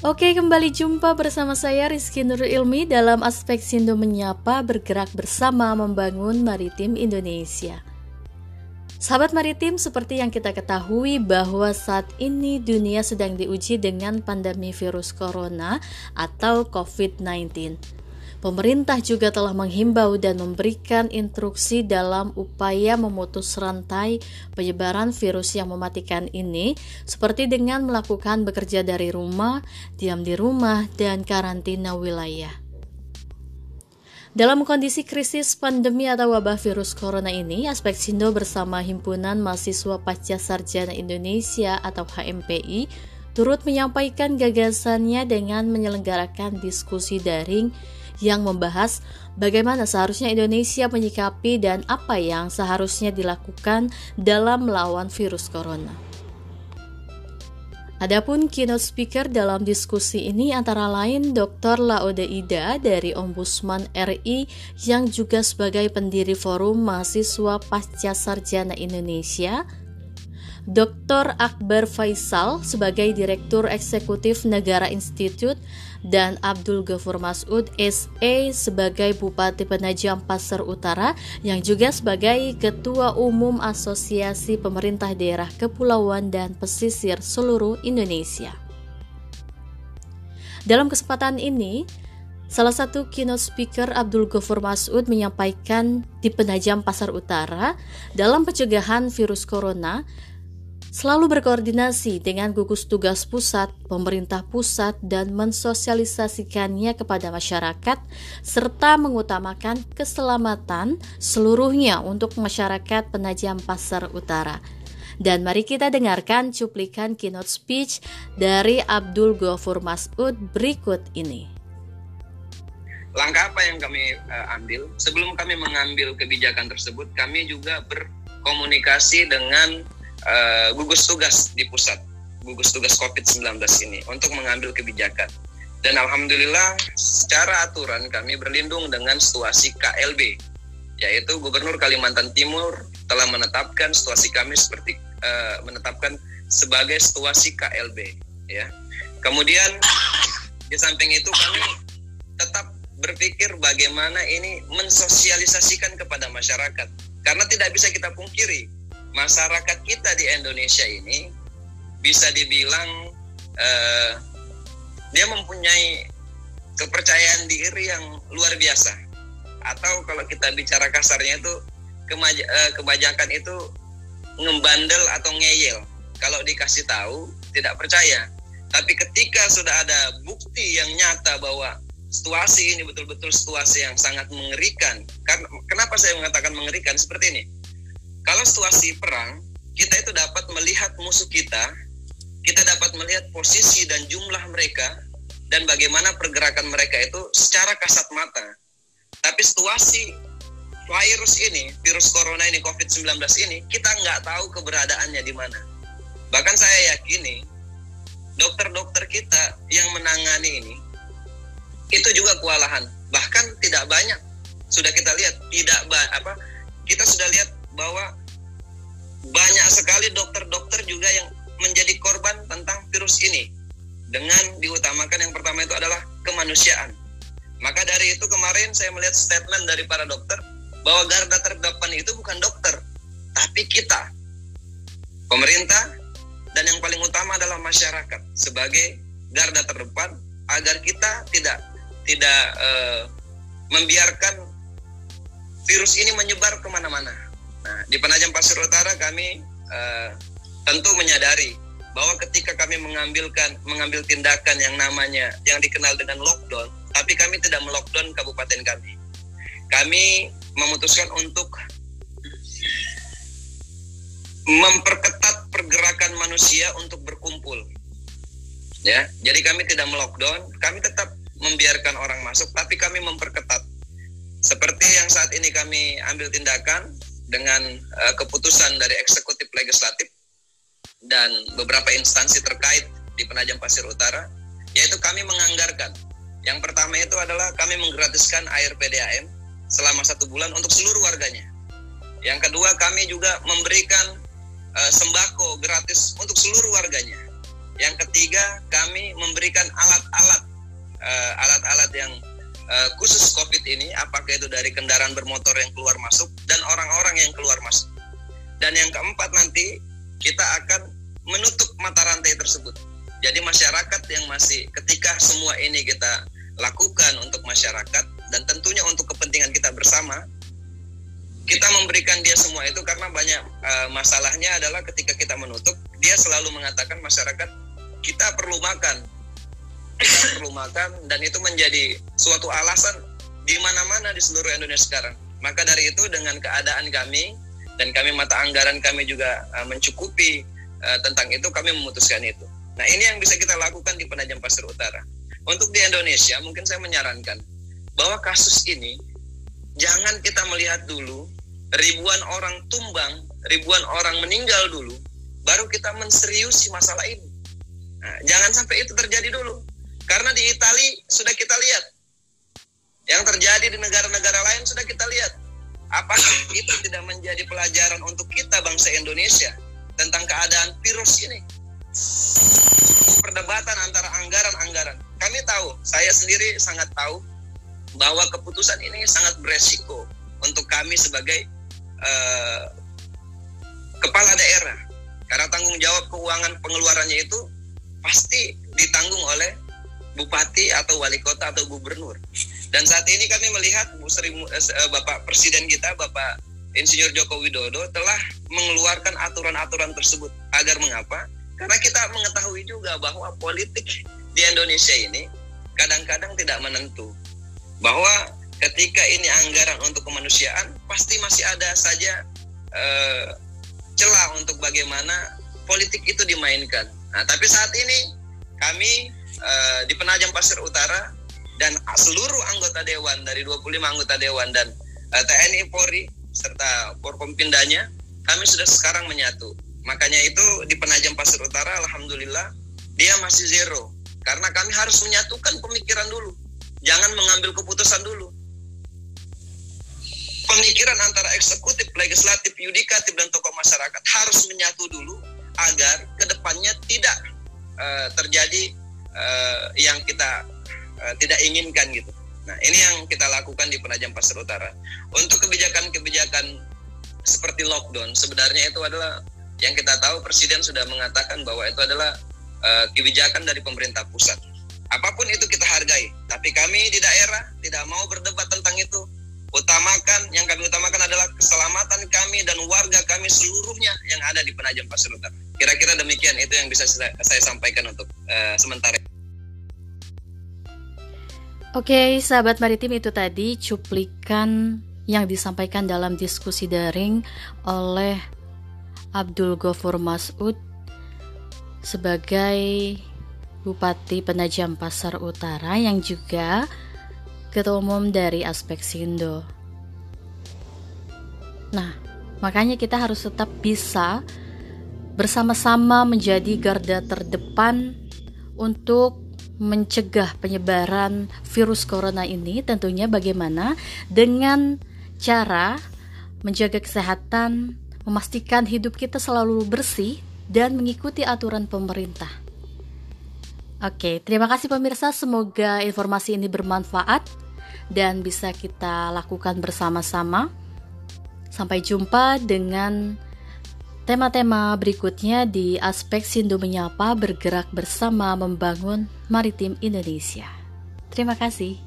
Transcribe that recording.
Oke, kembali jumpa bersama saya Rizky Nurul Ilmi dalam aspek Sindo Menyapa bergerak bersama membangun maritim Indonesia. Sahabat maritim, seperti yang kita ketahui bahwa saat ini dunia sedang diuji dengan pandemi virus corona atau COVID-19. Pemerintah juga telah menghimbau dan memberikan instruksi dalam upaya memutus rantai penyebaran virus yang mematikan ini, seperti dengan melakukan bekerja dari rumah, diam di rumah, dan karantina wilayah. Dalam kondisi krisis pandemi atau wabah virus corona ini, Aspek Sindo bersama Himpunan Mahasiswa Pasca Sarjana Indonesia atau HMPI turut menyampaikan gagasannya dengan menyelenggarakan diskusi daring yang membahas bagaimana seharusnya Indonesia menyikapi dan apa yang seharusnya dilakukan dalam melawan virus corona. Adapun keynote speaker dalam diskusi ini antara lain Dr. Laode Ida dari Ombudsman RI yang juga sebagai pendiri Forum Mahasiswa Pasca Sarjana Indonesia, Dr. Akbar Faisal sebagai Direktur Eksekutif Negara Institute dan Abdul Ghafur Masud SE sebagai Bupati Penajam Pasar Utara yang juga sebagai Ketua Umum Asosiasi Pemerintah Daerah Kepulauan dan Pesisir seluruh Indonesia. Dalam kesempatan ini, Salah satu keynote speaker Abdul Ghafur Masud menyampaikan di Penajam Pasar Utara dalam pencegahan virus corona selalu berkoordinasi dengan gugus tugas pusat, pemerintah pusat, dan mensosialisasikannya kepada masyarakat, serta mengutamakan keselamatan seluruhnya untuk masyarakat penajam pasar utara. Dan mari kita dengarkan cuplikan keynote speech dari Abdul Ghafur Masud berikut ini. Langkah apa yang kami uh, ambil? Sebelum kami mengambil kebijakan tersebut, kami juga berkomunikasi dengan uh, gugus tugas di pusat, gugus tugas COVID-19 ini untuk mengambil kebijakan. Dan alhamdulillah secara aturan kami berlindung dengan situasi KLB, yaitu Gubernur Kalimantan Timur telah menetapkan situasi kami seperti uh, menetapkan sebagai situasi KLB, ya. Kemudian di samping itu kami tetap berpikir bagaimana ini mensosialisasikan kepada masyarakat karena tidak bisa kita pungkiri masyarakat kita di Indonesia ini bisa dibilang uh, dia mempunyai kepercayaan diri yang luar biasa. Atau kalau kita bicara kasarnya itu kemaj uh, kebajakan itu ngembandel atau ngeyel. Kalau dikasih tahu tidak percaya. Tapi ketika sudah ada bukti yang nyata bahwa situasi ini betul-betul situasi yang sangat mengerikan karena kenapa saya mengatakan mengerikan? Seperti ini kalau situasi perang, kita itu dapat melihat musuh kita, kita dapat melihat posisi dan jumlah mereka, dan bagaimana pergerakan mereka itu secara kasat mata. Tapi situasi virus ini, virus corona ini, COVID-19 ini, kita nggak tahu keberadaannya di mana. Bahkan saya yakini, dokter-dokter kita yang menangani ini, itu juga kewalahan. Bahkan tidak banyak. Sudah kita lihat, tidak apa kita sudah lihat bahwa banyak sekali dokter-dokter juga yang menjadi korban tentang virus ini dengan diutamakan yang pertama itu adalah kemanusiaan. Maka dari itu kemarin saya melihat statement dari para dokter bahwa garda terdepan itu bukan dokter, tapi kita, pemerintah, dan yang paling utama adalah masyarakat sebagai garda terdepan agar kita tidak tidak uh, membiarkan virus ini menyebar ke mana-mana. Nah, di Penajam Pasir Utara kami uh, tentu menyadari bahwa ketika kami mengambilkan mengambil tindakan yang namanya yang dikenal dengan lockdown, tapi kami tidak melockdown kabupaten kami. Kami memutuskan untuk memperketat pergerakan manusia untuk berkumpul. Ya, jadi kami tidak melockdown, kami tetap membiarkan orang masuk, tapi kami memperketat. Seperti yang saat ini kami ambil tindakan, dengan uh, keputusan dari eksekutif legislatif dan beberapa instansi terkait di Penajam Pasir Utara, yaitu kami menganggarkan. Yang pertama itu adalah kami menggratiskan air PDAM selama satu bulan untuk seluruh warganya. Yang kedua kami juga memberikan uh, sembako gratis untuk seluruh warganya. Yang ketiga, kami memberikan alat-alat uh, alat-alat yang khusus COVID ini, apakah itu dari kendaraan bermotor yang keluar masuk dan yang keluar masuk. Dan yang keempat nanti kita akan menutup mata rantai tersebut. Jadi masyarakat yang masih ketika semua ini kita lakukan untuk masyarakat dan tentunya untuk kepentingan kita bersama, kita memberikan dia semua itu karena banyak uh, masalahnya adalah ketika kita menutup, dia selalu mengatakan masyarakat kita perlu makan, kita perlu makan dan itu menjadi suatu alasan di mana-mana di seluruh Indonesia sekarang. Maka dari itu dengan keadaan kami dan kami mata anggaran kami juga uh, mencukupi uh, tentang itu kami memutuskan itu. Nah ini yang bisa kita lakukan di Penajam Pasir Utara. Untuk di Indonesia mungkin saya menyarankan bahwa kasus ini jangan kita melihat dulu ribuan orang tumbang, ribuan orang meninggal dulu, baru kita menseriusi masalah ini. Nah, jangan sampai itu terjadi dulu. Karena di Italia sudah kita lihat. Yang terjadi di negara-negara lain sudah kita lihat. Apakah itu tidak menjadi pelajaran untuk kita bangsa Indonesia tentang keadaan virus ini? Perdebatan antara anggaran-anggaran. Kami tahu, saya sendiri sangat tahu bahwa keputusan ini sangat beresiko untuk kami sebagai uh, kepala daerah. Karena tanggung jawab keuangan pengeluarannya itu pasti ditanggung oleh bupati atau wali kota atau gubernur. Dan saat ini kami melihat Sri, eh, Bapak Presiden kita, Bapak Insinyur Joko Widodo telah mengeluarkan aturan-aturan tersebut. Agar mengapa? Karena kita mengetahui juga bahwa politik di Indonesia ini kadang-kadang tidak menentu. Bahwa ketika ini anggaran untuk kemanusiaan, pasti masih ada saja uh, celah untuk bagaimana politik itu dimainkan. Nah, tapi saat ini kami uh, di Penajam Pasir Utara dan seluruh anggota dewan dari 25 anggota dewan dan uh, eh, TNI Polri serta Porkompindanya kami sudah sekarang menyatu. Makanya itu di Penajam Pasir Utara alhamdulillah dia masih zero karena kami harus menyatukan pemikiran dulu. Jangan mengambil keputusan dulu. Pemikiran antara eksekutif, legislatif, yudikatif dan tokoh masyarakat harus menyatu dulu agar ke depannya tidak uh, terjadi uh, yang kita uh, tidak inginkan gitu. Nah, ini yang kita lakukan di Penajam Pasir Utara. Untuk kebijakan-kebijakan seperti lockdown, sebenarnya itu adalah yang kita tahu Presiden sudah mengatakan bahwa itu adalah uh, kebijakan dari pemerintah pusat. Apa pun itu kita hargai, tapi kami di daerah tidak mau berdebat tentang itu. Utamakan, yang kami utamakan adalah keselamatan kami dan warga kami seluruhnya yang ada di Penajam Pasir Utara. Kira-kira demikian itu yang bisa saya, saya sampaikan untuk uh, sementara. Oke, sahabat maritim itu tadi cuplikan yang disampaikan dalam diskusi daring oleh Abdul Ghafur Masud sebagai Bupati Penajam Pasar Utara yang juga Ketua Umum dari Aspek Sindo. Nah, makanya kita harus tetap bisa bersama-sama menjadi garda terdepan untuk mencegah penyebaran virus corona ini tentunya bagaimana dengan cara menjaga kesehatan, memastikan hidup kita selalu bersih dan mengikuti aturan pemerintah. Oke, terima kasih pemirsa, semoga informasi ini bermanfaat dan bisa kita lakukan bersama-sama. Sampai jumpa dengan Tema-tema berikutnya di aspek Sindo Menyapa bergerak bersama membangun maritim Indonesia. Terima kasih.